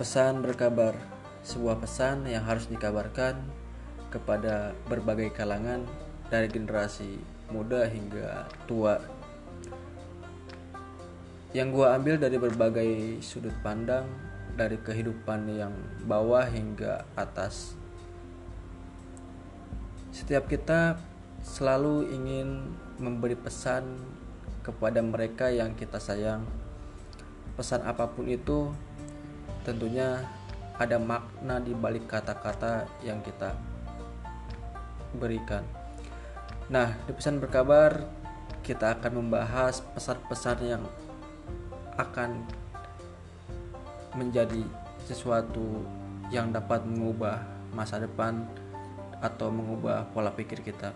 Pesan berkabar, sebuah pesan yang harus dikabarkan kepada berbagai kalangan dari generasi muda hingga tua. Yang gua ambil dari berbagai sudut pandang dari kehidupan yang bawah hingga atas. Setiap kita selalu ingin memberi pesan kepada mereka yang kita sayang. Pesan apa pun itu tentunya ada makna di balik kata-kata yang kita berikan. Nah, di pesan berkabar kita akan membahas pesan-pesan yang akan menjadi sesuatu yang dapat mengubah masa depan atau mengubah pola pikir kita.